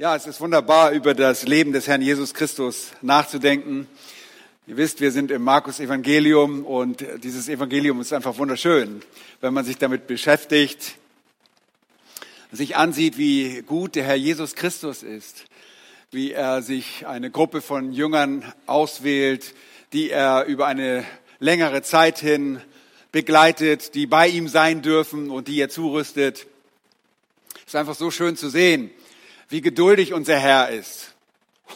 Ja, es ist wunderbar, über das Leben des Herrn Jesus Christus nachzudenken. Ihr wisst, wir sind im Markus Evangelium und dieses Evangelium ist einfach wunderschön, wenn man sich damit beschäftigt, sich ansieht, wie gut der Herr Jesus Christus ist, wie er sich eine Gruppe von Jüngern auswählt, die er über eine längere Zeit hin begleitet, die bei ihm sein dürfen und die er zurüstet. Es ist einfach so schön zu sehen, wie geduldig unser Herr ist.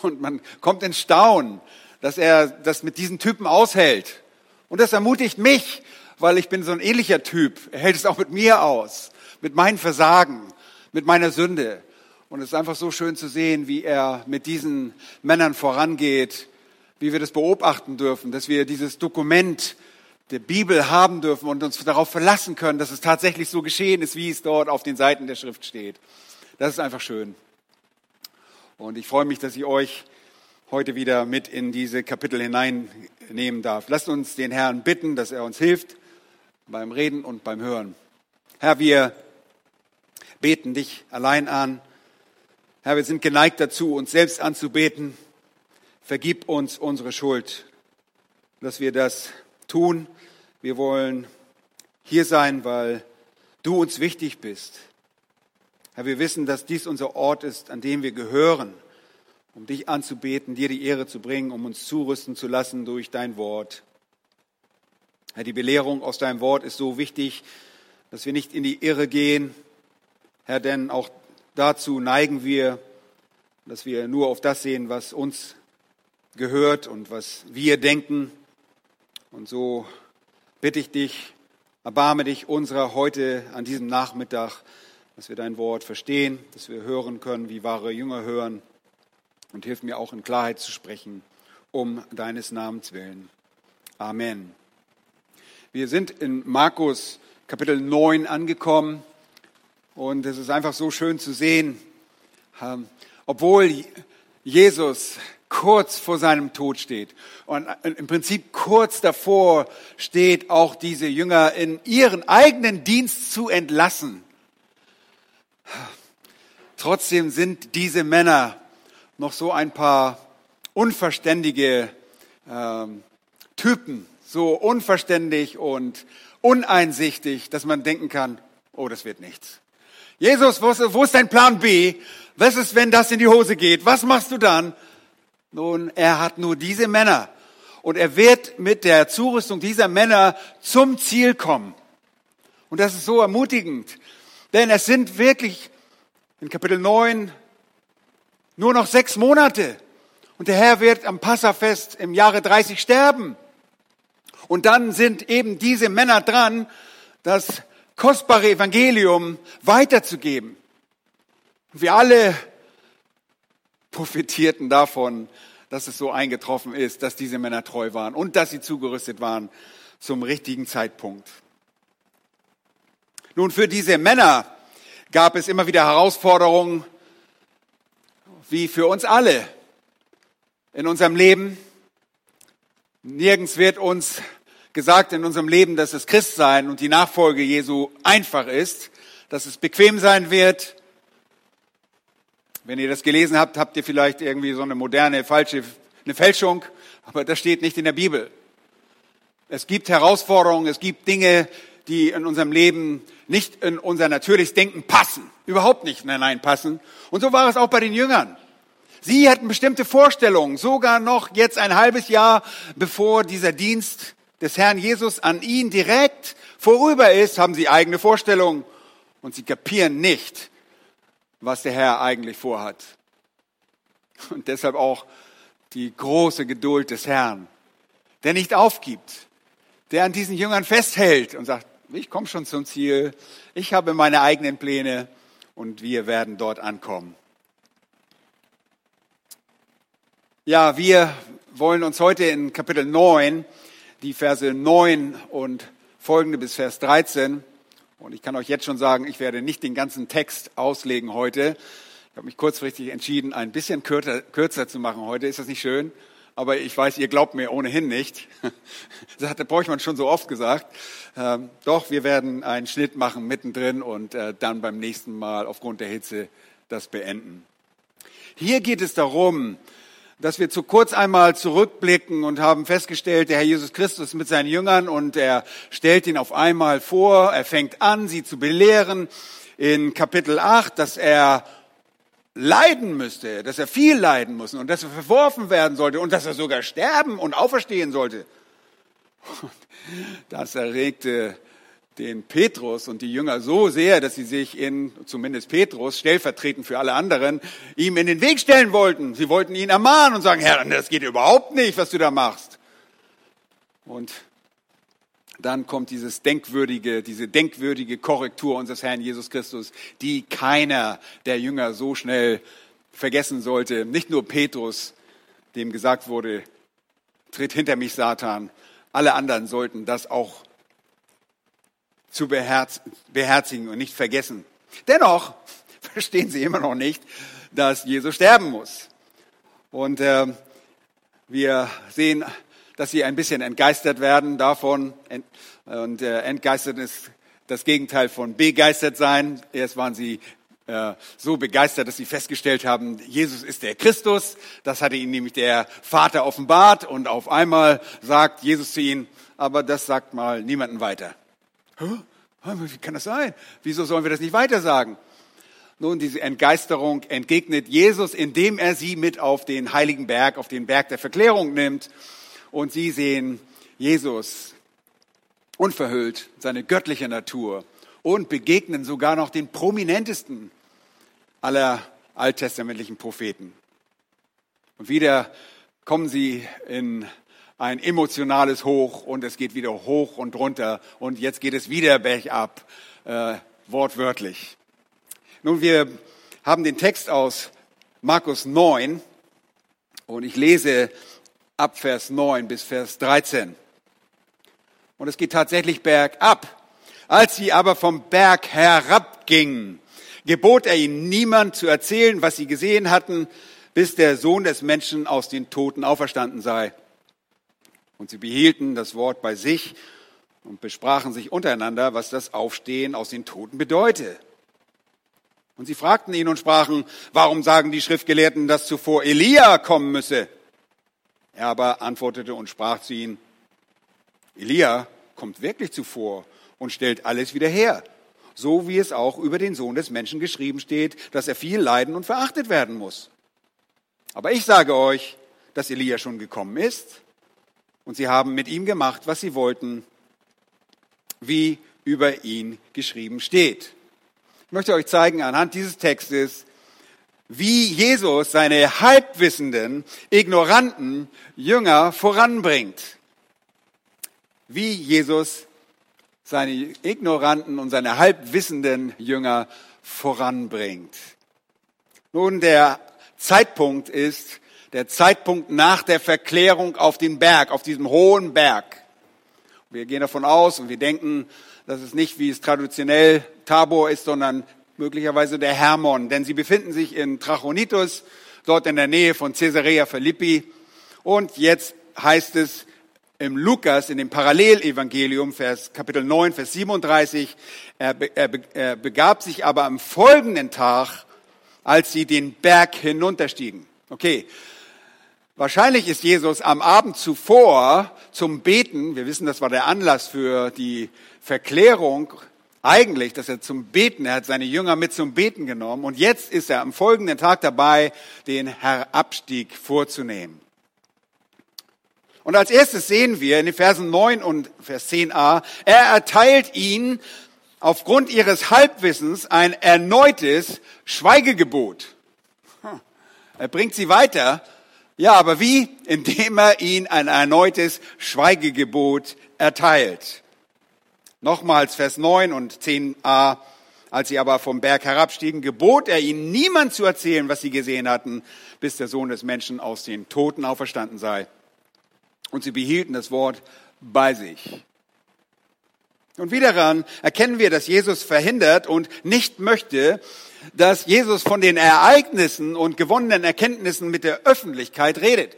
Und man kommt in Staunen, dass er das mit diesen Typen aushält. Und das ermutigt mich, weil ich bin so ein ähnlicher Typ. Er hält es auch mit mir aus, mit meinen Versagen, mit meiner Sünde. Und es ist einfach so schön zu sehen, wie er mit diesen Männern vorangeht, wie wir das beobachten dürfen, dass wir dieses Dokument der Bibel haben dürfen und uns darauf verlassen können, dass es tatsächlich so geschehen ist, wie es dort auf den Seiten der Schrift steht. Das ist einfach schön. Und ich freue mich, dass ich euch heute wieder mit in diese Kapitel hineinnehmen darf. Lasst uns den Herrn bitten, dass er uns hilft beim Reden und beim Hören. Herr, wir beten dich allein an. Herr, wir sind geneigt dazu, uns selbst anzubeten. Vergib uns unsere Schuld, dass wir das tun. Wir wollen hier sein, weil du uns wichtig bist. Herr, wir wissen, dass dies unser Ort ist, an dem wir gehören, um dich anzubeten, dir die Ehre zu bringen, um uns zurüsten zu lassen durch dein Wort. Herr, die Belehrung aus deinem Wort ist so wichtig, dass wir nicht in die Irre gehen. Herr, denn auch dazu neigen wir, dass wir nur auf das sehen, was uns gehört und was wir denken. Und so bitte ich dich, erbarme dich unserer heute an diesem Nachmittag dass wir dein Wort verstehen, dass wir hören können, wie wahre Jünger hören. Und hilf mir auch in Klarheit zu sprechen, um deines Namens willen. Amen. Wir sind in Markus Kapitel 9 angekommen und es ist einfach so schön zu sehen, ähm, obwohl Jesus kurz vor seinem Tod steht und im Prinzip kurz davor steht, auch diese Jünger in ihren eigenen Dienst zu entlassen. Trotzdem sind diese Männer noch so ein paar unverständige ähm, Typen, so unverständig und uneinsichtig, dass man denken kann, oh, das wird nichts. Jesus, wo ist, wo ist dein Plan B? Was ist, wenn das in die Hose geht? Was machst du dann? Nun, er hat nur diese Männer und er wird mit der Zurüstung dieser Männer zum Ziel kommen. Und das ist so ermutigend, denn es sind wirklich in Kapitel 9 nur noch sechs Monate. Und der Herr wird am Passafest im Jahre 30 sterben. Und dann sind eben diese Männer dran, das kostbare Evangelium weiterzugeben. Wir alle profitierten davon, dass es so eingetroffen ist, dass diese Männer treu waren und dass sie zugerüstet waren zum richtigen Zeitpunkt. Nun, für diese Männer gab es immer wieder Herausforderungen, wie für uns alle in unserem Leben. Nirgends wird uns gesagt in unserem Leben, dass es Christsein und die Nachfolge Jesu einfach ist, dass es bequem sein wird. Wenn ihr das gelesen habt, habt ihr vielleicht irgendwie so eine moderne, falsche, eine Fälschung, aber das steht nicht in der Bibel. Es gibt Herausforderungen, es gibt Dinge, die in unserem Leben nicht in unser natürliches Denken passen. Überhaupt nicht hineinpassen. Und so war es auch bei den Jüngern. Sie hatten bestimmte Vorstellungen, sogar noch jetzt ein halbes Jahr bevor dieser Dienst des Herrn Jesus an ihn direkt vorüber ist, haben sie eigene Vorstellungen und sie kapieren nicht, was der Herr eigentlich vorhat. Und deshalb auch die große Geduld des Herrn, der nicht aufgibt, der an diesen Jüngern festhält und sagt, ich komme schon zum Ziel, ich habe meine eigenen Pläne und wir werden dort ankommen. Ja, wir wollen uns heute in Kapitel 9, die Verse 9 und folgende bis Vers 13, und ich kann euch jetzt schon sagen, ich werde nicht den ganzen Text auslegen heute. Ich habe mich kurzfristig entschieden, ein bisschen kürzer, kürzer zu machen heute. Ist das nicht schön? Aber ich weiß, ihr glaubt mir ohnehin nicht. Das hat der Bräuchmann schon so oft gesagt. Ähm, doch, wir werden einen Schnitt machen mittendrin und äh, dann beim nächsten Mal aufgrund der Hitze das beenden. Hier geht es darum, dass wir zu kurz einmal zurückblicken und haben festgestellt, der Herr Jesus Christus mit seinen Jüngern und er stellt ihn auf einmal vor, er fängt an, sie zu belehren in Kapitel 8, dass er leiden müsste, dass er viel leiden muss und dass er verworfen werden sollte und dass er sogar sterben und auferstehen sollte. Das erregte den Petrus und die Jünger so sehr, dass sie sich in, zumindest Petrus, stellvertretend für alle anderen, ihm in den Weg stellen wollten. Sie wollten ihn ermahnen und sagen, Herr, das geht überhaupt nicht, was du da machst. Und dann kommt dieses denkwürdige, diese denkwürdige Korrektur unseres Herrn Jesus Christus, die keiner der Jünger so schnell vergessen sollte. Nicht nur Petrus, dem gesagt wurde, tritt hinter mich, Satan. Alle anderen sollten das auch zu beherzigen und nicht vergessen. Dennoch verstehen sie immer noch nicht, dass Jesus sterben muss. Und äh, wir sehen, dass sie ein bisschen entgeistert werden davon. Und äh, entgeistert ist das Gegenteil von begeistert sein. Erst waren sie äh, so begeistert, dass sie festgestellt haben, Jesus ist der Christus. Das hatte ihnen nämlich der Vater offenbart. Und auf einmal sagt Jesus zu ihnen, aber das sagt mal niemanden weiter. Wie kann das sein? Wieso sollen wir das nicht weiter sagen? Nun, diese Entgeisterung entgegnet Jesus, indem er sie mit auf den heiligen Berg, auf den Berg der Verklärung nimmt. Und sie sehen Jesus unverhüllt, seine göttliche Natur und begegnen sogar noch den prominentesten aller alttestamentlichen Propheten. Und wieder kommen sie in ein emotionales Hoch und es geht wieder hoch und runter und jetzt geht es wieder bergab, äh, wortwörtlich. Nun, wir haben den Text aus Markus 9 und ich lese ab Vers 9 bis Vers 13. Und es geht tatsächlich bergab. Als sie aber vom Berg herabgingen, gebot er ihnen niemand zu erzählen, was sie gesehen hatten, bis der Sohn des Menschen aus den Toten auferstanden sei. Und sie behielten das Wort bei sich und besprachen sich untereinander, was das Aufstehen aus den Toten bedeute. Und sie fragten ihn und sprachen, warum sagen die Schriftgelehrten, dass zuvor Elia kommen müsse? Er aber antwortete und sprach zu ihnen, Elia kommt wirklich zuvor und stellt alles wieder her, so wie es auch über den Sohn des Menschen geschrieben steht, dass er viel leiden und verachtet werden muss. Aber ich sage euch, dass Elia schon gekommen ist und sie haben mit ihm gemacht, was sie wollten, wie über ihn geschrieben steht. Ich möchte euch zeigen anhand dieses Textes, wie Jesus seine halbwissenden, ignoranten Jünger voranbringt. Wie Jesus seine ignoranten und seine halbwissenden Jünger voranbringt. Nun, der Zeitpunkt ist der Zeitpunkt nach der Verklärung auf den Berg, auf diesem hohen Berg. Wir gehen davon aus und wir denken, dass es nicht, wie es traditionell Tabor ist, sondern möglicherweise der Hermon, denn sie befinden sich in Trachonitis, dort in der Nähe von Caesarea Philippi. Und jetzt heißt es im Lukas, in dem Parallelevangelium, Vers, Kapitel 9, Vers 37, er, er, er begab sich aber am folgenden Tag, als sie den Berg hinunterstiegen. Okay, Wahrscheinlich ist Jesus am Abend zuvor zum Beten, wir wissen, das war der Anlass für die Verklärung, eigentlich, dass er zum Beten, er hat seine Jünger mit zum Beten genommen und jetzt ist er am folgenden Tag dabei, den Herabstieg vorzunehmen. Und als erstes sehen wir in den Versen 9 und Vers 10a, er erteilt ihnen aufgrund ihres Halbwissens ein erneutes Schweigegebot. Hm. Er bringt sie weiter ja, aber wie? Indem er ihnen ein erneutes Schweigegebot erteilt. Nochmals Vers 9 und 10a. Als sie aber vom Berg herabstiegen, gebot er ihnen, niemand zu erzählen, was sie gesehen hatten, bis der Sohn des Menschen aus den Toten auferstanden sei. Und sie behielten das Wort bei sich. Und wieder daran erkennen wir, dass Jesus verhindert und nicht möchte, dass Jesus von den Ereignissen und gewonnenen Erkenntnissen mit der Öffentlichkeit redet.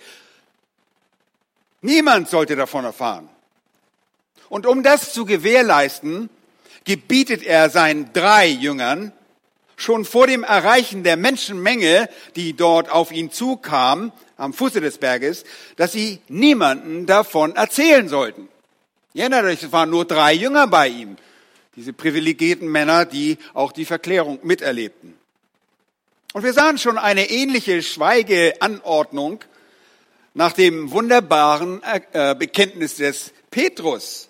Niemand sollte davon erfahren. Und um das zu gewährleisten, gebietet er seinen drei Jüngern, schon vor dem Erreichen der Menschenmenge, die dort auf ihn zukam, am Fuße des Berges, dass sie niemanden davon erzählen sollten. Ihr erinnert euch, es waren nur drei Jünger bei ihm, diese privilegierten Männer, die auch die Verklärung miterlebten. Und wir sahen schon eine ähnliche Schweigeanordnung nach dem wunderbaren äh, Bekenntnis des Petrus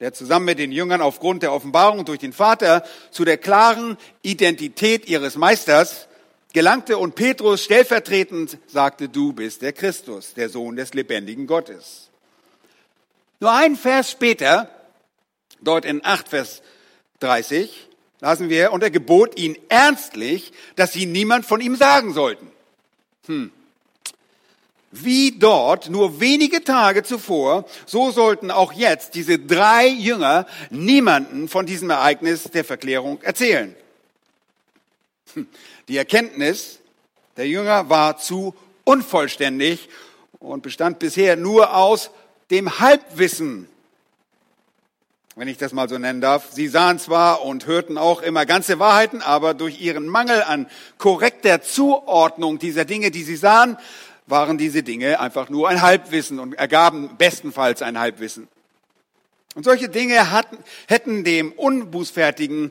der zusammen mit den Jüngern aufgrund der Offenbarung durch den Vater zu der klaren Identität ihres Meisters gelangte und Petrus stellvertretend sagte, du bist der Christus, der Sohn des lebendigen Gottes. Nur ein Vers später, dort in 8 Vers 30, lasen wir, und er gebot ihnen ernstlich, dass sie niemand von ihm sagen sollten. Hm wie dort nur wenige Tage zuvor, so sollten auch jetzt diese drei Jünger niemanden von diesem Ereignis der Verklärung erzählen. Hm. Die Erkenntnis der Jünger war zu unvollständig und bestand bisher nur aus dem Halbwissen, wenn ich das mal so nennen darf. Sie sahen zwar und hörten auch immer ganze Wahrheiten, aber durch ihren Mangel an korrekter Zuordnung dieser Dinge, die sie sahen, waren diese Dinge einfach nur ein Halbwissen und ergaben bestenfalls ein Halbwissen. Und solche Dinge hatten, hätten dem unbußfertigen,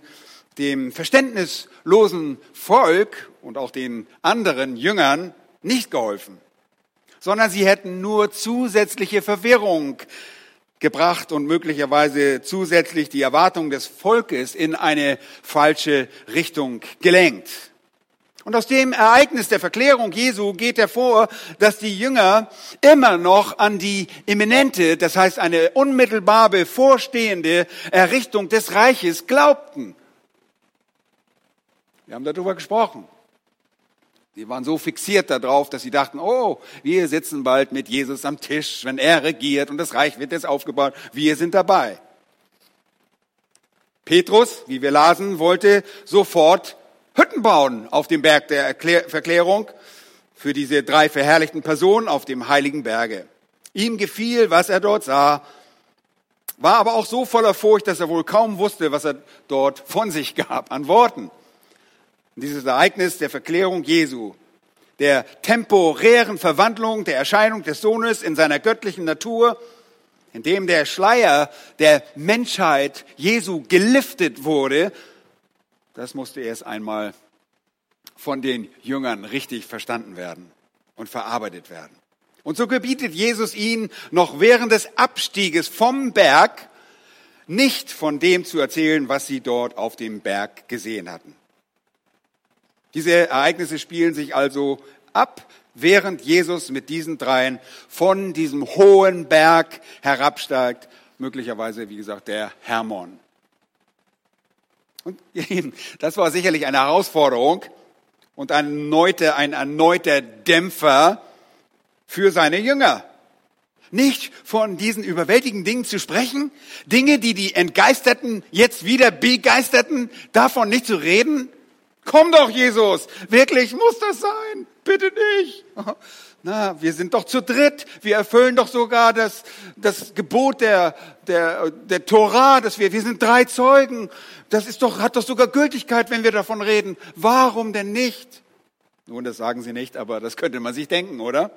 dem verständnislosen Volk und auch den anderen Jüngern nicht geholfen, sondern sie hätten nur zusätzliche Verwirrung gebracht und möglicherweise zusätzlich die Erwartung des Volkes in eine falsche Richtung gelenkt. Und aus dem Ereignis der Verklärung Jesu geht hervor, dass die Jünger immer noch an die imminente, das heißt eine unmittelbar bevorstehende Errichtung des Reiches glaubten. Wir haben darüber gesprochen. Sie waren so fixiert darauf, dass sie dachten, oh, wir sitzen bald mit Jesus am Tisch, wenn er regiert und das Reich wird jetzt aufgebaut. Wir sind dabei. Petrus, wie wir lasen, wollte sofort Hütten bauen auf dem Berg der Erklär Verklärung für diese drei verherrlichten Personen auf dem heiligen Berge. Ihm gefiel, was er dort sah, war aber auch so voller Furcht, dass er wohl kaum wusste, was er dort von sich gab an Worten. Dieses Ereignis der Verklärung Jesu, der temporären Verwandlung, der Erscheinung des Sohnes in seiner göttlichen Natur, in dem der Schleier der Menschheit Jesu geliftet wurde das musste erst einmal von den Jüngern richtig verstanden werden und verarbeitet werden. Und so gebietet Jesus ihnen noch während des Abstieges vom Berg nicht von dem zu erzählen, was sie dort auf dem Berg gesehen hatten. Diese Ereignisse spielen sich also ab, während Jesus mit diesen dreien von diesem hohen Berg herabsteigt, möglicherweise, wie gesagt, der Hermon. Und das war sicherlich eine Herausforderung und ein erneuter, ein erneuter Dämpfer für seine Jünger. Nicht von diesen überwältigenden Dingen zu sprechen, Dinge, die die Entgeisterten jetzt wieder begeisterten, davon nicht zu reden. Komm doch, Jesus, wirklich muss das sein, bitte nicht. Na, wir sind doch zu dritt. Wir erfüllen doch sogar das, das Gebot der, der, der Torah, dass wir, wir sind drei Zeugen. Das ist doch, hat doch sogar Gültigkeit, wenn wir davon reden. Warum denn nicht? Nun, das sagen sie nicht, aber das könnte man sich denken, oder?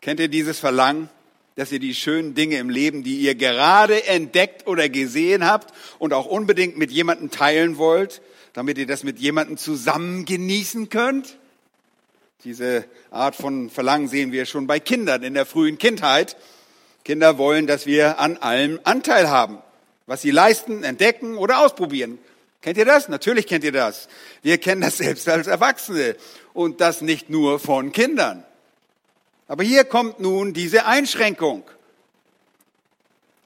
Kennt ihr dieses Verlangen, dass ihr die schönen Dinge im Leben, die ihr gerade entdeckt oder gesehen habt und auch unbedingt mit jemandem teilen wollt, damit ihr das mit jemandem zusammen genießen könnt? Diese Art von Verlangen sehen wir schon bei Kindern in der frühen Kindheit. Kinder wollen, dass wir an allem Anteil haben, was sie leisten, entdecken oder ausprobieren. Kennt ihr das? Natürlich kennt ihr das. Wir kennen das selbst als Erwachsene und das nicht nur von Kindern. Aber hier kommt nun diese Einschränkung.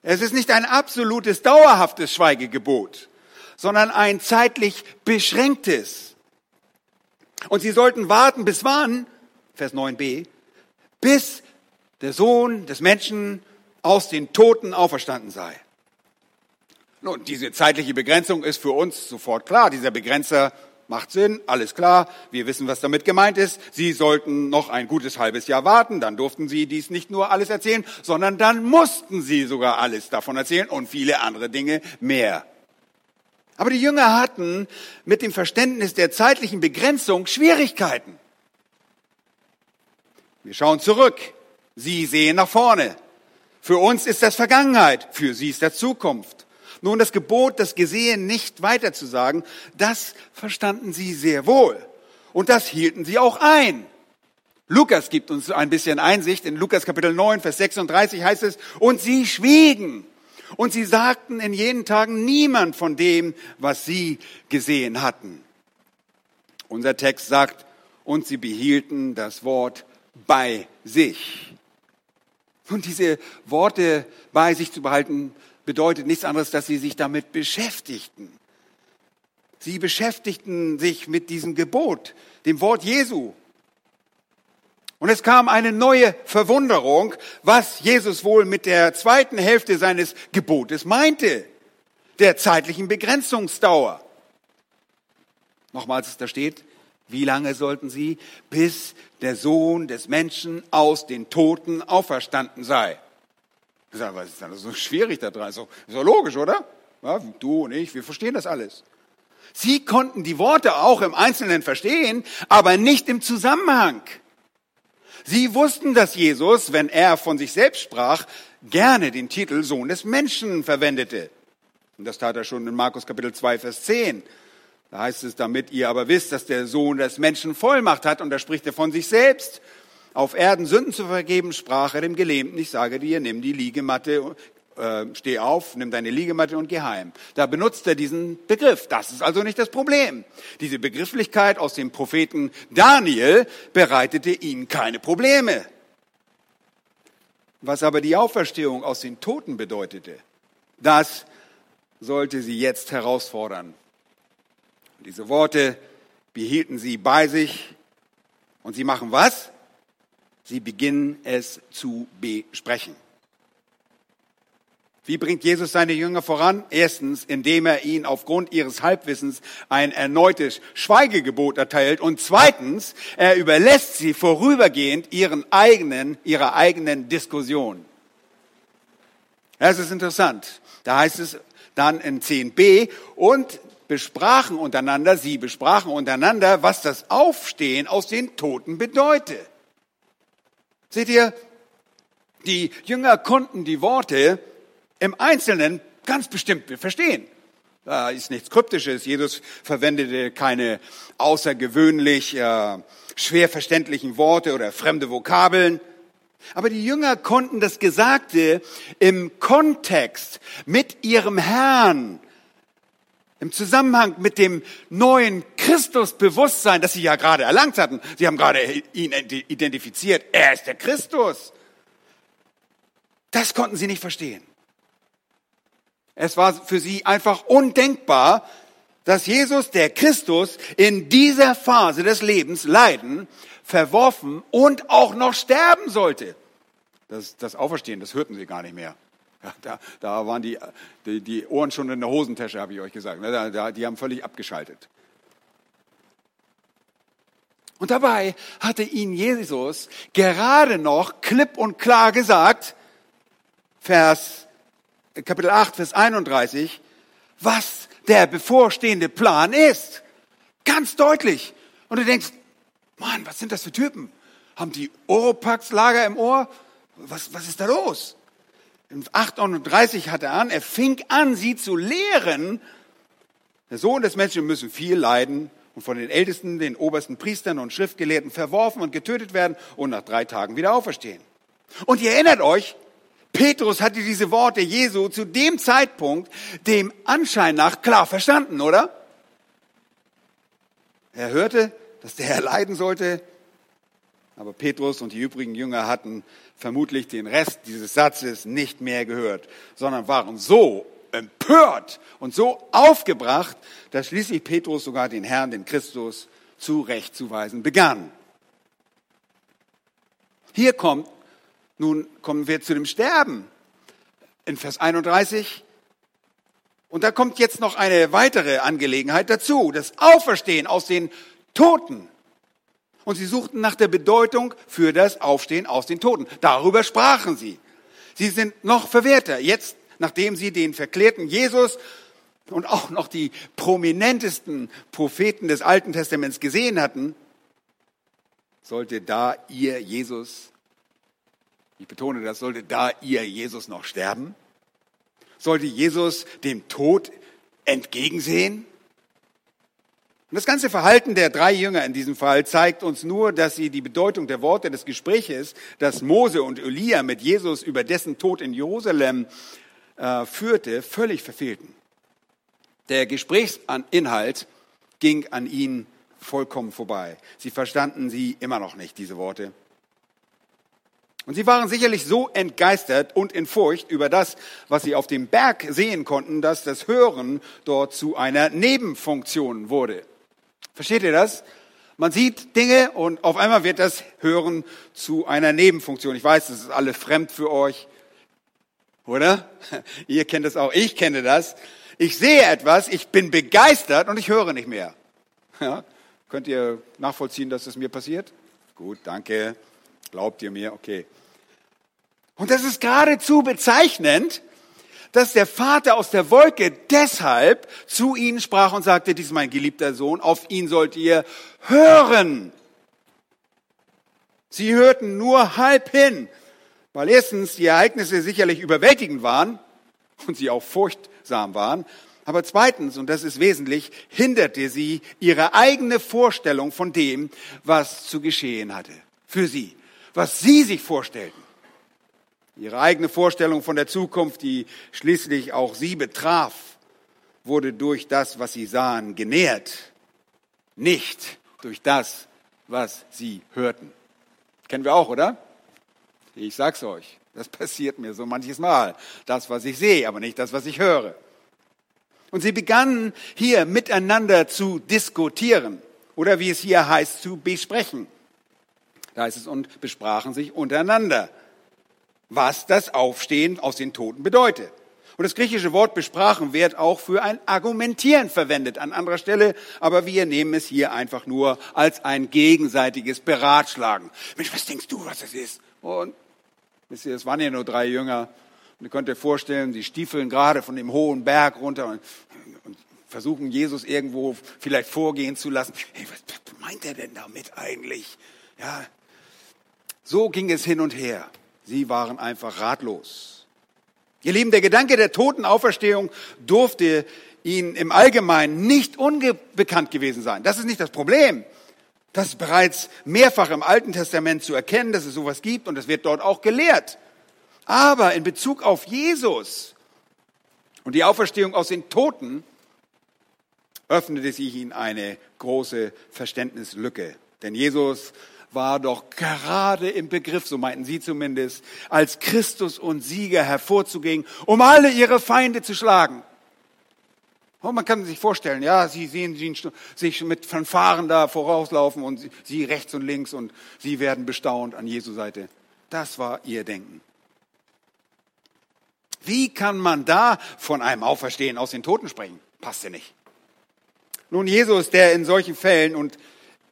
Es ist nicht ein absolutes, dauerhaftes Schweigegebot, sondern ein zeitlich beschränktes. Und sie sollten warten, bis wann? Vers 9b. Bis der Sohn des Menschen aus den Toten auferstanden sei. Nun, diese zeitliche Begrenzung ist für uns sofort klar. Dieser Begrenzer macht Sinn, alles klar. Wir wissen, was damit gemeint ist. Sie sollten noch ein gutes halbes Jahr warten. Dann durften sie dies nicht nur alles erzählen, sondern dann mussten sie sogar alles davon erzählen und viele andere Dinge mehr. Aber die Jünger hatten mit dem Verständnis der zeitlichen Begrenzung Schwierigkeiten. Wir schauen zurück. Sie sehen nach vorne. Für uns ist das Vergangenheit, für sie ist das Zukunft. Nun, das Gebot, das Gesehen nicht weiterzusagen, das verstanden sie sehr wohl. Und das hielten sie auch ein. Lukas gibt uns ein bisschen Einsicht. In Lukas Kapitel 9, Vers 36 heißt es, und sie schwiegen. Und sie sagten in jenen Tagen niemand von dem, was sie gesehen hatten. Unser Text sagt, und sie behielten das Wort bei sich. Und diese Worte bei sich zu behalten, bedeutet nichts anderes, dass sie sich damit beschäftigten. Sie beschäftigten sich mit diesem Gebot, dem Wort Jesu. Und es kam eine neue Verwunderung, was Jesus wohl mit der zweiten Hälfte seines Gebotes meinte, der zeitlichen Begrenzungsdauer. Nochmals, da steht, wie lange sollten sie, bis der Sohn des Menschen aus den Toten auferstanden sei? Was ist das so schwierig da dran? Ist doch logisch, oder? Ja, du und ich, wir verstehen das alles. Sie konnten die Worte auch im Einzelnen verstehen, aber nicht im Zusammenhang. Sie wussten, dass Jesus, wenn er von sich selbst sprach, gerne den Titel Sohn des Menschen verwendete. Und das tat er schon in Markus Kapitel 2, Vers 10. Da heißt es, damit ihr aber wisst, dass der Sohn des Menschen Vollmacht hat, und da spricht er von sich selbst. Auf Erden Sünden zu vergeben, sprach er dem Gelähmten, ich sage dir, nimm die Liegematte, äh, steh auf, nimm deine Liegematte und geh heim. Da benutzt er diesen Begriff. Das ist also nicht das Problem. Diese Begrifflichkeit aus dem Propheten Daniel bereitete ihnen keine Probleme. Was aber die Auferstehung aus den Toten bedeutete, das sollte sie jetzt herausfordern. Diese Worte behielten sie bei sich und sie machen was? Sie beginnen es zu besprechen. Wie bringt Jesus seine Jünger voran? Erstens, indem er ihnen aufgrund ihres Halbwissens ein erneutes Schweigegebot erteilt. Und zweitens, er überlässt sie vorübergehend ihren eigenen, ihrer eigenen Diskussion. Das ist interessant. Da heißt es dann in 10b, und besprachen untereinander, sie besprachen untereinander, was das Aufstehen aus den Toten bedeute. Seht ihr, die Jünger konnten die Worte im Einzelnen ganz bestimmt verstehen. Da ist nichts Kryptisches. Jesus verwendete keine außergewöhnlich äh, schwer verständlichen Worte oder fremde Vokabeln. Aber die Jünger konnten das Gesagte im Kontext mit ihrem Herrn im Zusammenhang mit dem neuen Christusbewusstsein, das sie ja gerade erlangt hatten. Sie haben gerade ihn identifiziert. Er ist der Christus. Das konnten sie nicht verstehen. Es war für sie einfach undenkbar, dass Jesus, der Christus, in dieser Phase des Lebens leiden, verworfen und auch noch sterben sollte. Das, das Auferstehen, das hörten sie gar nicht mehr. Da, da waren die, die, die, Ohren schon in der Hosentasche, habe ich euch gesagt. Da, da, die haben völlig abgeschaltet. Und dabei hatte ihnen Jesus gerade noch klipp und klar gesagt, Vers, Kapitel 8, Vers 31, was der bevorstehende Plan ist. Ganz deutlich. Und du denkst, Mann, was sind das für Typen? Haben die Oropax-Lager im Ohr? Was, was ist da los? in 38 hat er an, er fing an, sie zu lehren. Der Sohn des Menschen müsse viel leiden und von den Ältesten, den obersten Priestern und Schriftgelehrten verworfen und getötet werden und nach drei Tagen wieder auferstehen. Und ihr erinnert euch, Petrus hatte diese Worte Jesu zu dem Zeitpunkt dem Anschein nach klar verstanden, oder? Er hörte, dass der Herr leiden sollte, aber Petrus und die übrigen Jünger hatten vermutlich den Rest dieses Satzes nicht mehr gehört, sondern waren so empört und so aufgebracht, dass schließlich Petrus sogar den Herrn, den Christus, zurechtzuweisen begann. Hier kommt, nun kommen wir zu dem Sterben. In Vers 31 und da kommt jetzt noch eine weitere Angelegenheit dazu, das Auferstehen aus den Toten und sie suchten nach der Bedeutung für das Aufstehen aus den Toten. Darüber sprachen sie. Sie sind noch verwehrter. Jetzt, nachdem sie den verklärten Jesus und auch noch die prominentesten Propheten des Alten Testaments gesehen hatten, sollte da ihr Jesus, ich betone das, sollte da ihr Jesus noch sterben? Sollte Jesus dem Tod entgegensehen? Und das ganze Verhalten der drei Jünger in diesem Fall zeigt uns nur, dass sie die Bedeutung der Worte des Gespräches, das Mose und Elia mit Jesus über dessen Tod in Jerusalem äh, führte, völlig verfehlten. Der Gesprächsinhalt ging an ihnen vollkommen vorbei. Sie verstanden sie immer noch nicht, diese Worte. Und sie waren sicherlich so entgeistert und in Furcht über das, was sie auf dem Berg sehen konnten, dass das Hören dort zu einer Nebenfunktion wurde. Versteht ihr das? Man sieht Dinge und auf einmal wird das Hören zu einer Nebenfunktion. Ich weiß, das ist alle fremd für euch, oder? Ihr kennt es auch, ich kenne das. Ich sehe etwas, ich bin begeistert und ich höre nicht mehr. Ja? Könnt ihr nachvollziehen, dass das mir passiert? Gut, danke. Glaubt ihr mir? Okay. Und das ist geradezu bezeichnend, dass der Vater aus der Wolke deshalb zu ihnen sprach und sagte, dies ist mein geliebter Sohn, auf ihn sollt ihr hören. Sie hörten nur halb hin, weil erstens die Ereignisse sicherlich überwältigend waren und sie auch furchtsam waren, aber zweitens, und das ist wesentlich, hinderte sie ihre eigene Vorstellung von dem, was zu geschehen hatte. Für sie. Was sie sich vorstellten. Ihre eigene Vorstellung von der Zukunft, die schließlich auch sie betraf, wurde durch das, was sie sahen, genährt, nicht durch das, was sie hörten. Kennen wir auch, oder? Ich sag's euch, das passiert mir so manches Mal. Das, was ich sehe, aber nicht das, was ich höre. Und sie begannen hier miteinander zu diskutieren oder wie es hier heißt, zu besprechen. Da heißt es, und besprachen sich untereinander was das Aufstehen aus den Toten bedeutet. Und das griechische Wort besprachen wird auch für ein Argumentieren verwendet an anderer Stelle, aber wir nehmen es hier einfach nur als ein gegenseitiges Beratschlagen. Mensch, was denkst du, was das ist? Und wisst ihr, es waren ja nur drei Jünger. Und ihr könnt euch vorstellen, sie stiefeln gerade von dem hohen Berg runter und, und versuchen Jesus irgendwo vielleicht vorgehen zu lassen. Hey, was, was meint er denn damit eigentlich? Ja, so ging es hin und her. Sie waren einfach ratlos. Ihr Lieben, der Gedanke der Totenauferstehung durfte ihnen im Allgemeinen nicht unbekannt gewesen sein. Das ist nicht das Problem. Das ist bereits mehrfach im Alten Testament zu erkennen, dass es sowas gibt und es wird dort auch gelehrt. Aber in Bezug auf Jesus und die Auferstehung aus den Toten öffnete sich ihnen eine große Verständnislücke. Denn Jesus war doch gerade im Begriff, so meinten sie zumindest, als Christus und Sieger hervorzugehen, um alle ihre Feinde zu schlagen. Und man kann sich vorstellen, ja, sie sehen sich mit Fanfaren da vorauslaufen und sie rechts und links und sie werden bestaunt an Jesu Seite. Das war ihr Denken. Wie kann man da von einem Auferstehen aus den Toten sprechen? Passt ja nicht. Nun, Jesus, der in solchen Fällen und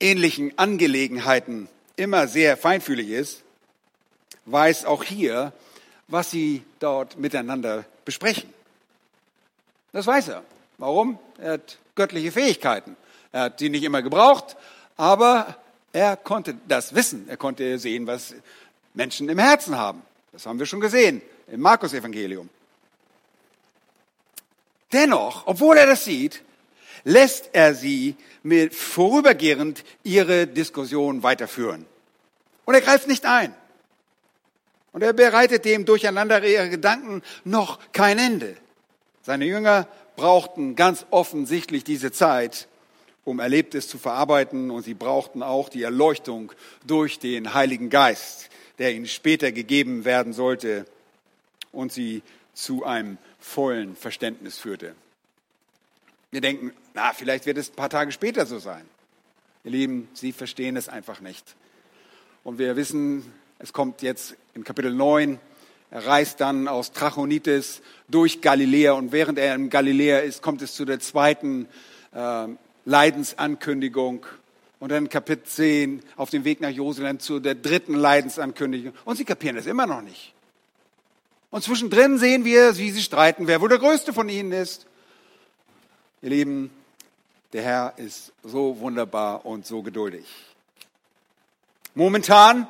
ähnlichen Angelegenheiten immer sehr feinfühlig ist, weiß auch hier, was sie dort miteinander besprechen. Das weiß er. Warum? Er hat göttliche Fähigkeiten. Er hat sie nicht immer gebraucht, aber er konnte das wissen. Er konnte sehen, was Menschen im Herzen haben. Das haben wir schon gesehen im Markus-Evangelium. Dennoch, obwohl er das sieht, lässt er sie mit vorübergehend ihre Diskussion weiterführen. Und er greift nicht ein. Und er bereitet dem Durcheinander ihrer Gedanken noch kein Ende. Seine Jünger brauchten ganz offensichtlich diese Zeit, um Erlebtes zu verarbeiten und sie brauchten auch die Erleuchtung durch den Heiligen Geist, der ihnen später gegeben werden sollte und sie zu einem vollen Verständnis führte. Wir denken, na, vielleicht wird es ein paar Tage später so sein. Ihr Lieben, Sie verstehen es einfach nicht. Und wir wissen, es kommt jetzt in Kapitel 9, er reist dann aus Trachonitis durch Galiläa und während er in Galiläa ist, kommt es zu der zweiten äh, Leidensankündigung. Und dann Kapitel 10 auf dem Weg nach Jerusalem zu der dritten Leidensankündigung. Und sie kapieren es immer noch nicht. Und zwischendrin sehen wir, wie sie streiten, wer wohl der Größte von ihnen ist. Ihr Lieben, der Herr ist so wunderbar und so geduldig. Momentan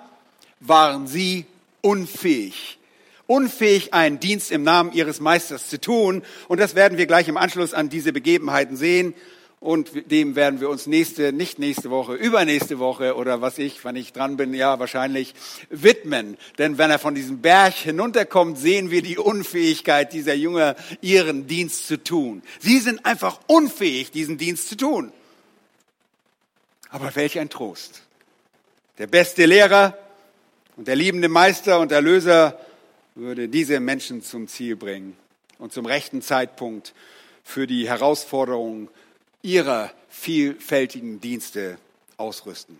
waren sie unfähig, unfähig, einen Dienst im Namen ihres Meisters zu tun. Und das werden wir gleich im Anschluss an diese Begebenheiten sehen. Und dem werden wir uns nächste, nicht nächste Woche, übernächste Woche oder was ich, wenn ich dran bin, ja wahrscheinlich widmen. Denn wenn er von diesem Berg hinunterkommt, sehen wir die Unfähigkeit dieser Jünger, ihren Dienst zu tun. Sie sind einfach unfähig, diesen Dienst zu tun. Aber welch ein Trost. Der beste Lehrer und der liebende Meister und Erlöser würde diese Menschen zum Ziel bringen und zum rechten Zeitpunkt für die Herausforderungen ihrer vielfältigen Dienste ausrüsten.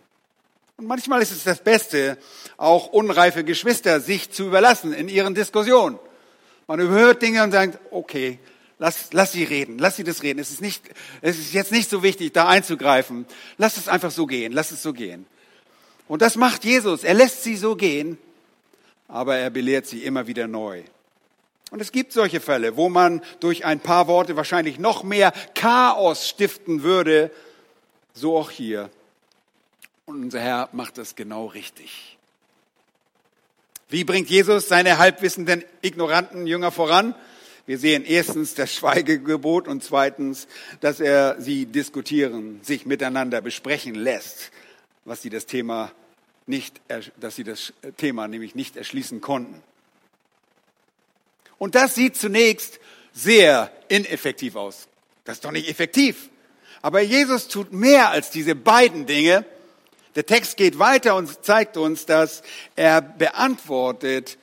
Und manchmal ist es das Beste, auch unreife Geschwister sich zu überlassen in ihren Diskussionen. Man überhört Dinge und sagt, okay, lass, lass sie reden, lass sie das reden. Es ist, nicht, es ist jetzt nicht so wichtig, da einzugreifen. Lass es einfach so gehen, lass es so gehen. Und das macht Jesus. Er lässt sie so gehen, aber er belehrt sie immer wieder neu. Und es gibt solche Fälle, wo man durch ein paar Worte wahrscheinlich noch mehr Chaos stiften würde. So auch hier. Und unser Herr macht das genau richtig. Wie bringt Jesus seine halbwissenden, ignoranten Jünger voran? Wir sehen erstens das Schweigegebot und zweitens, dass er sie diskutieren, sich miteinander besprechen lässt, was sie das Thema nicht, dass sie das Thema nämlich nicht erschließen konnten. Und das sieht zunächst sehr ineffektiv aus. Das ist doch nicht effektiv. Aber Jesus tut mehr als diese beiden Dinge. Der Text geht weiter und zeigt uns, dass er beantwortet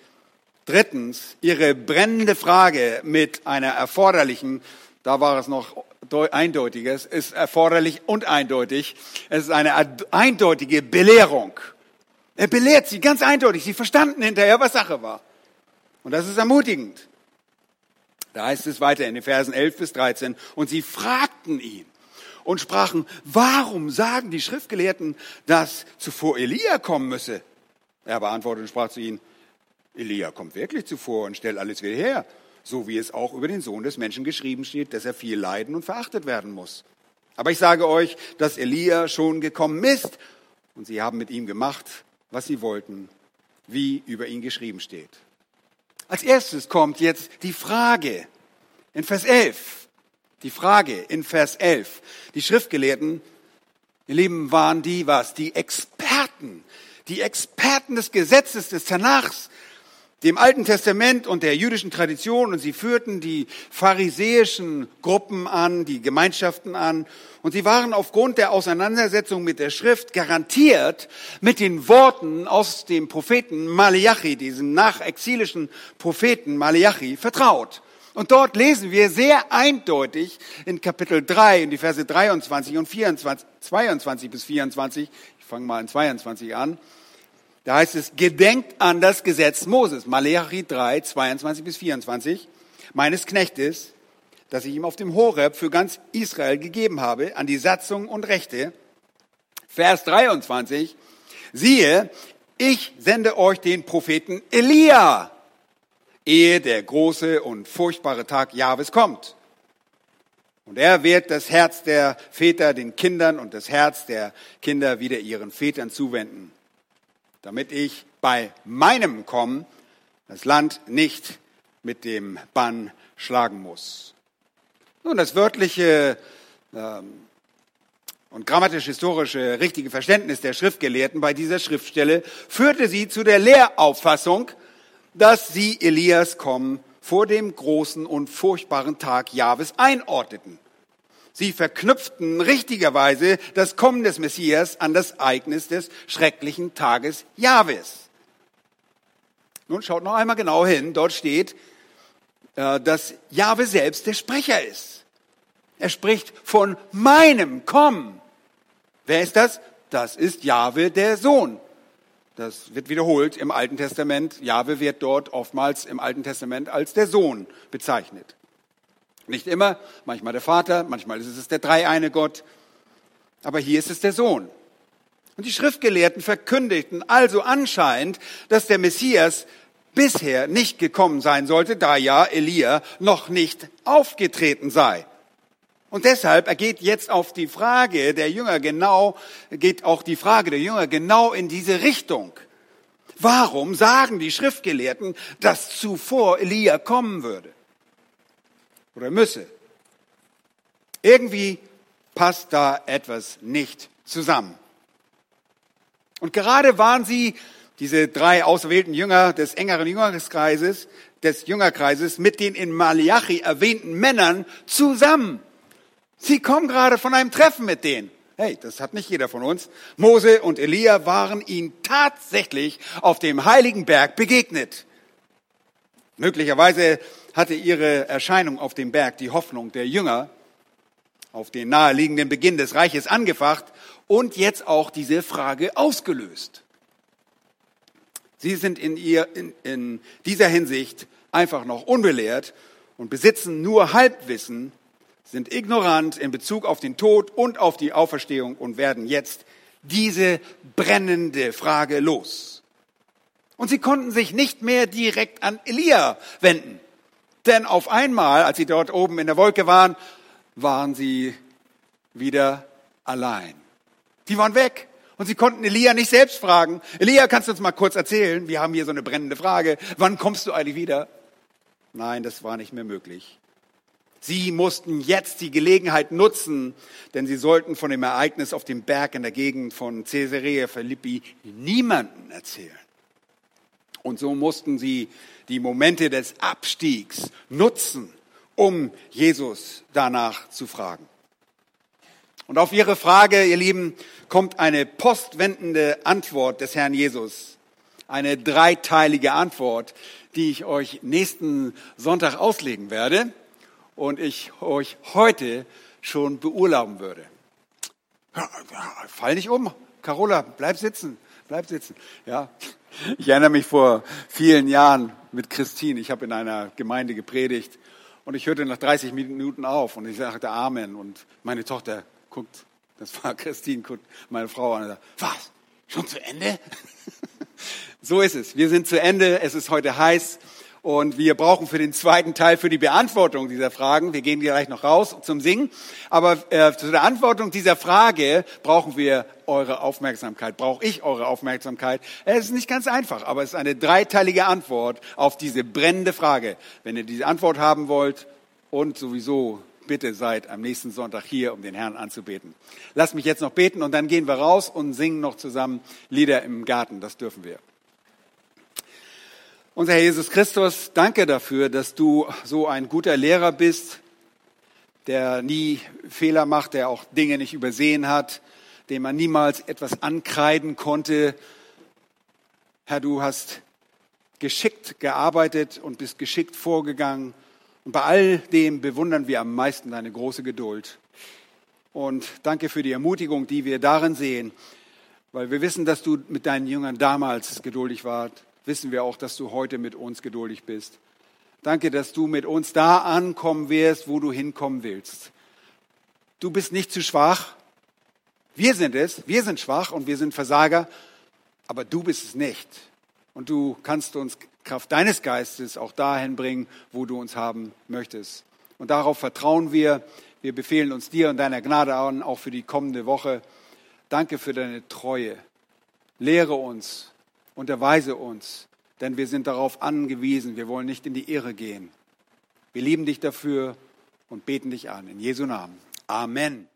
drittens ihre brennende Frage mit einer erforderlichen, da war es noch eindeutiger, es ist erforderlich und eindeutig, es ist eine eindeutige Belehrung. Er belehrt sie ganz eindeutig, sie verstanden hinterher, was Sache war. Und das ist ermutigend. Da heißt es weiter in den Versen 11 bis 13. Und sie fragten ihn und sprachen, warum sagen die Schriftgelehrten, dass zuvor Elia kommen müsse? Er beantwortete und sprach zu ihnen, Elia kommt wirklich zuvor und stellt alles wieder her, so wie es auch über den Sohn des Menschen geschrieben steht, dass er viel leiden und verachtet werden muss. Aber ich sage euch, dass Elia schon gekommen ist und sie haben mit ihm gemacht, was sie wollten, wie über ihn geschrieben steht. Als erstes kommt jetzt die Frage in Vers 11. Die Frage in Vers 11. Die Schriftgelehrten, ihr Lieben, waren die was? Die Experten. Die Experten des Gesetzes des Tanachs dem Alten Testament und der jüdischen Tradition und sie führten die pharisäischen Gruppen an, die Gemeinschaften an und sie waren aufgrund der Auseinandersetzung mit der Schrift garantiert mit den Worten aus dem Propheten Malachi, diesem nachexilischen Propheten Malachi, vertraut. Und dort lesen wir sehr eindeutig in Kapitel 3, in die Verse 23 und 24, 22 bis 24, ich fange mal in 22 an, da heißt es, gedenkt an das Gesetz Moses, Malachi 3, 22 bis 24, meines Knechtes, das ich ihm auf dem Horeb für ganz Israel gegeben habe, an die Satzung und Rechte. Vers 23, siehe, ich sende euch den Propheten Elia, ehe der große und furchtbare Tag Jahwes kommt. Und er wird das Herz der Väter den Kindern und das Herz der Kinder wieder ihren Vätern zuwenden damit ich bei meinem Kommen das Land nicht mit dem Bann schlagen muss. Nun, das wörtliche ähm, und grammatisch-historische richtige Verständnis der Schriftgelehrten bei dieser Schriftstelle führte sie zu der Lehrauffassung, dass sie Elias kommen vor dem großen und furchtbaren Tag Jahwes einordneten. Sie verknüpften richtigerweise das Kommen des Messias an das Ereignis des schrecklichen Tages Jahwes. Nun schaut noch einmal genau hin. Dort steht, äh, dass Jahwe selbst der Sprecher ist. Er spricht von meinem Kommen. Wer ist das? Das ist Jahwe der Sohn. Das wird wiederholt im Alten Testament. Jahwe wird dort oftmals im Alten Testament als der Sohn bezeichnet. Nicht immer, manchmal der Vater, manchmal ist es der dreieine Gott, aber hier ist es der Sohn. Und die Schriftgelehrten verkündigten also anscheinend, dass der Messias bisher nicht gekommen sein sollte, da ja Elia noch nicht aufgetreten sei. Und deshalb ergeht jetzt auf die Frage der Jünger genau, geht auch die Frage der Jünger genau in diese Richtung. Warum sagen die Schriftgelehrten, dass zuvor Elia kommen würde? Oder müsse? Irgendwie passt da etwas nicht zusammen. Und gerade waren sie, diese drei auserwählten Jünger des engeren Jüngerkreises, des Jüngerkreises, mit den in Malachi erwähnten Männern zusammen. Sie kommen gerade von einem Treffen mit denen. Hey, das hat nicht jeder von uns. Mose und Elia waren ihnen tatsächlich auf dem heiligen Berg begegnet. Möglicherweise hatte ihre Erscheinung auf dem Berg die Hoffnung der Jünger auf den naheliegenden Beginn des Reiches angefacht und jetzt auch diese Frage ausgelöst. Sie sind in, ihr, in, in dieser Hinsicht einfach noch unbelehrt und besitzen nur Halbwissen, sind ignorant in Bezug auf den Tod und auf die Auferstehung und werden jetzt diese brennende Frage los. Und sie konnten sich nicht mehr direkt an Elia wenden. Denn auf einmal, als sie dort oben in der Wolke waren, waren sie wieder allein. Die waren weg. Und sie konnten Elia nicht selbst fragen. Elia, kannst du uns mal kurz erzählen? Wir haben hier so eine brennende Frage. Wann kommst du eigentlich wieder? Nein, das war nicht mehr möglich. Sie mussten jetzt die Gelegenheit nutzen, denn sie sollten von dem Ereignis auf dem Berg in der Gegend von Caesarea Philippi niemanden erzählen. Und so mussten sie die Momente des Abstiegs nutzen, um Jesus danach zu fragen. Und auf Ihre Frage, ihr Lieben, kommt eine postwendende Antwort des Herrn Jesus. Eine dreiteilige Antwort, die ich euch nächsten Sonntag auslegen werde und ich euch heute schon beurlauben würde. Fall nicht um. Carola, bleib sitzen. Bleib sitzen. Ja. Ich erinnere mich vor vielen Jahren mit Christine. Ich habe in einer Gemeinde gepredigt und ich hörte nach 30 Minuten auf und ich sagte Amen und meine Tochter guckt, das war Christine, guckt meine Frau an und sagt, was? Schon zu Ende? so ist es. Wir sind zu Ende. Es ist heute heiß. Und wir brauchen für den zweiten Teil, für die Beantwortung dieser Fragen, wir gehen gleich noch raus zum Singen, aber äh, der Antwortung dieser Frage brauchen wir eure Aufmerksamkeit, brauche ich eure Aufmerksamkeit. Es ist nicht ganz einfach, aber es ist eine dreiteilige Antwort auf diese brennende Frage. Wenn ihr diese Antwort haben wollt und sowieso bitte seid am nächsten Sonntag hier, um den Herrn anzubeten. Lasst mich jetzt noch beten und dann gehen wir raus und singen noch zusammen Lieder im Garten. Das dürfen wir. Unser Herr Jesus Christus, danke dafür, dass du so ein guter Lehrer bist, der nie Fehler macht, der auch Dinge nicht übersehen hat, dem man niemals etwas ankreiden konnte. Herr, du hast geschickt gearbeitet und bist geschickt vorgegangen und bei all dem bewundern wir am meisten deine große Geduld. Und danke für die Ermutigung, die wir darin sehen, weil wir wissen, dass du mit deinen Jüngern damals geduldig warst, wissen wir auch, dass du heute mit uns geduldig bist. Danke, dass du mit uns da ankommen wirst, wo du hinkommen willst. Du bist nicht zu schwach. Wir sind es. Wir sind schwach und wir sind Versager. Aber du bist es nicht. Und du kannst uns Kraft deines Geistes auch dahin bringen, wo du uns haben möchtest. Und darauf vertrauen wir. Wir befehlen uns dir und deiner Gnade an, auch für die kommende Woche. Danke für deine Treue. Lehre uns, unterweise uns, denn wir sind darauf angewiesen. Wir wollen nicht in die Irre gehen. Wir lieben dich dafür und beten dich an. In Jesu Namen. Amen.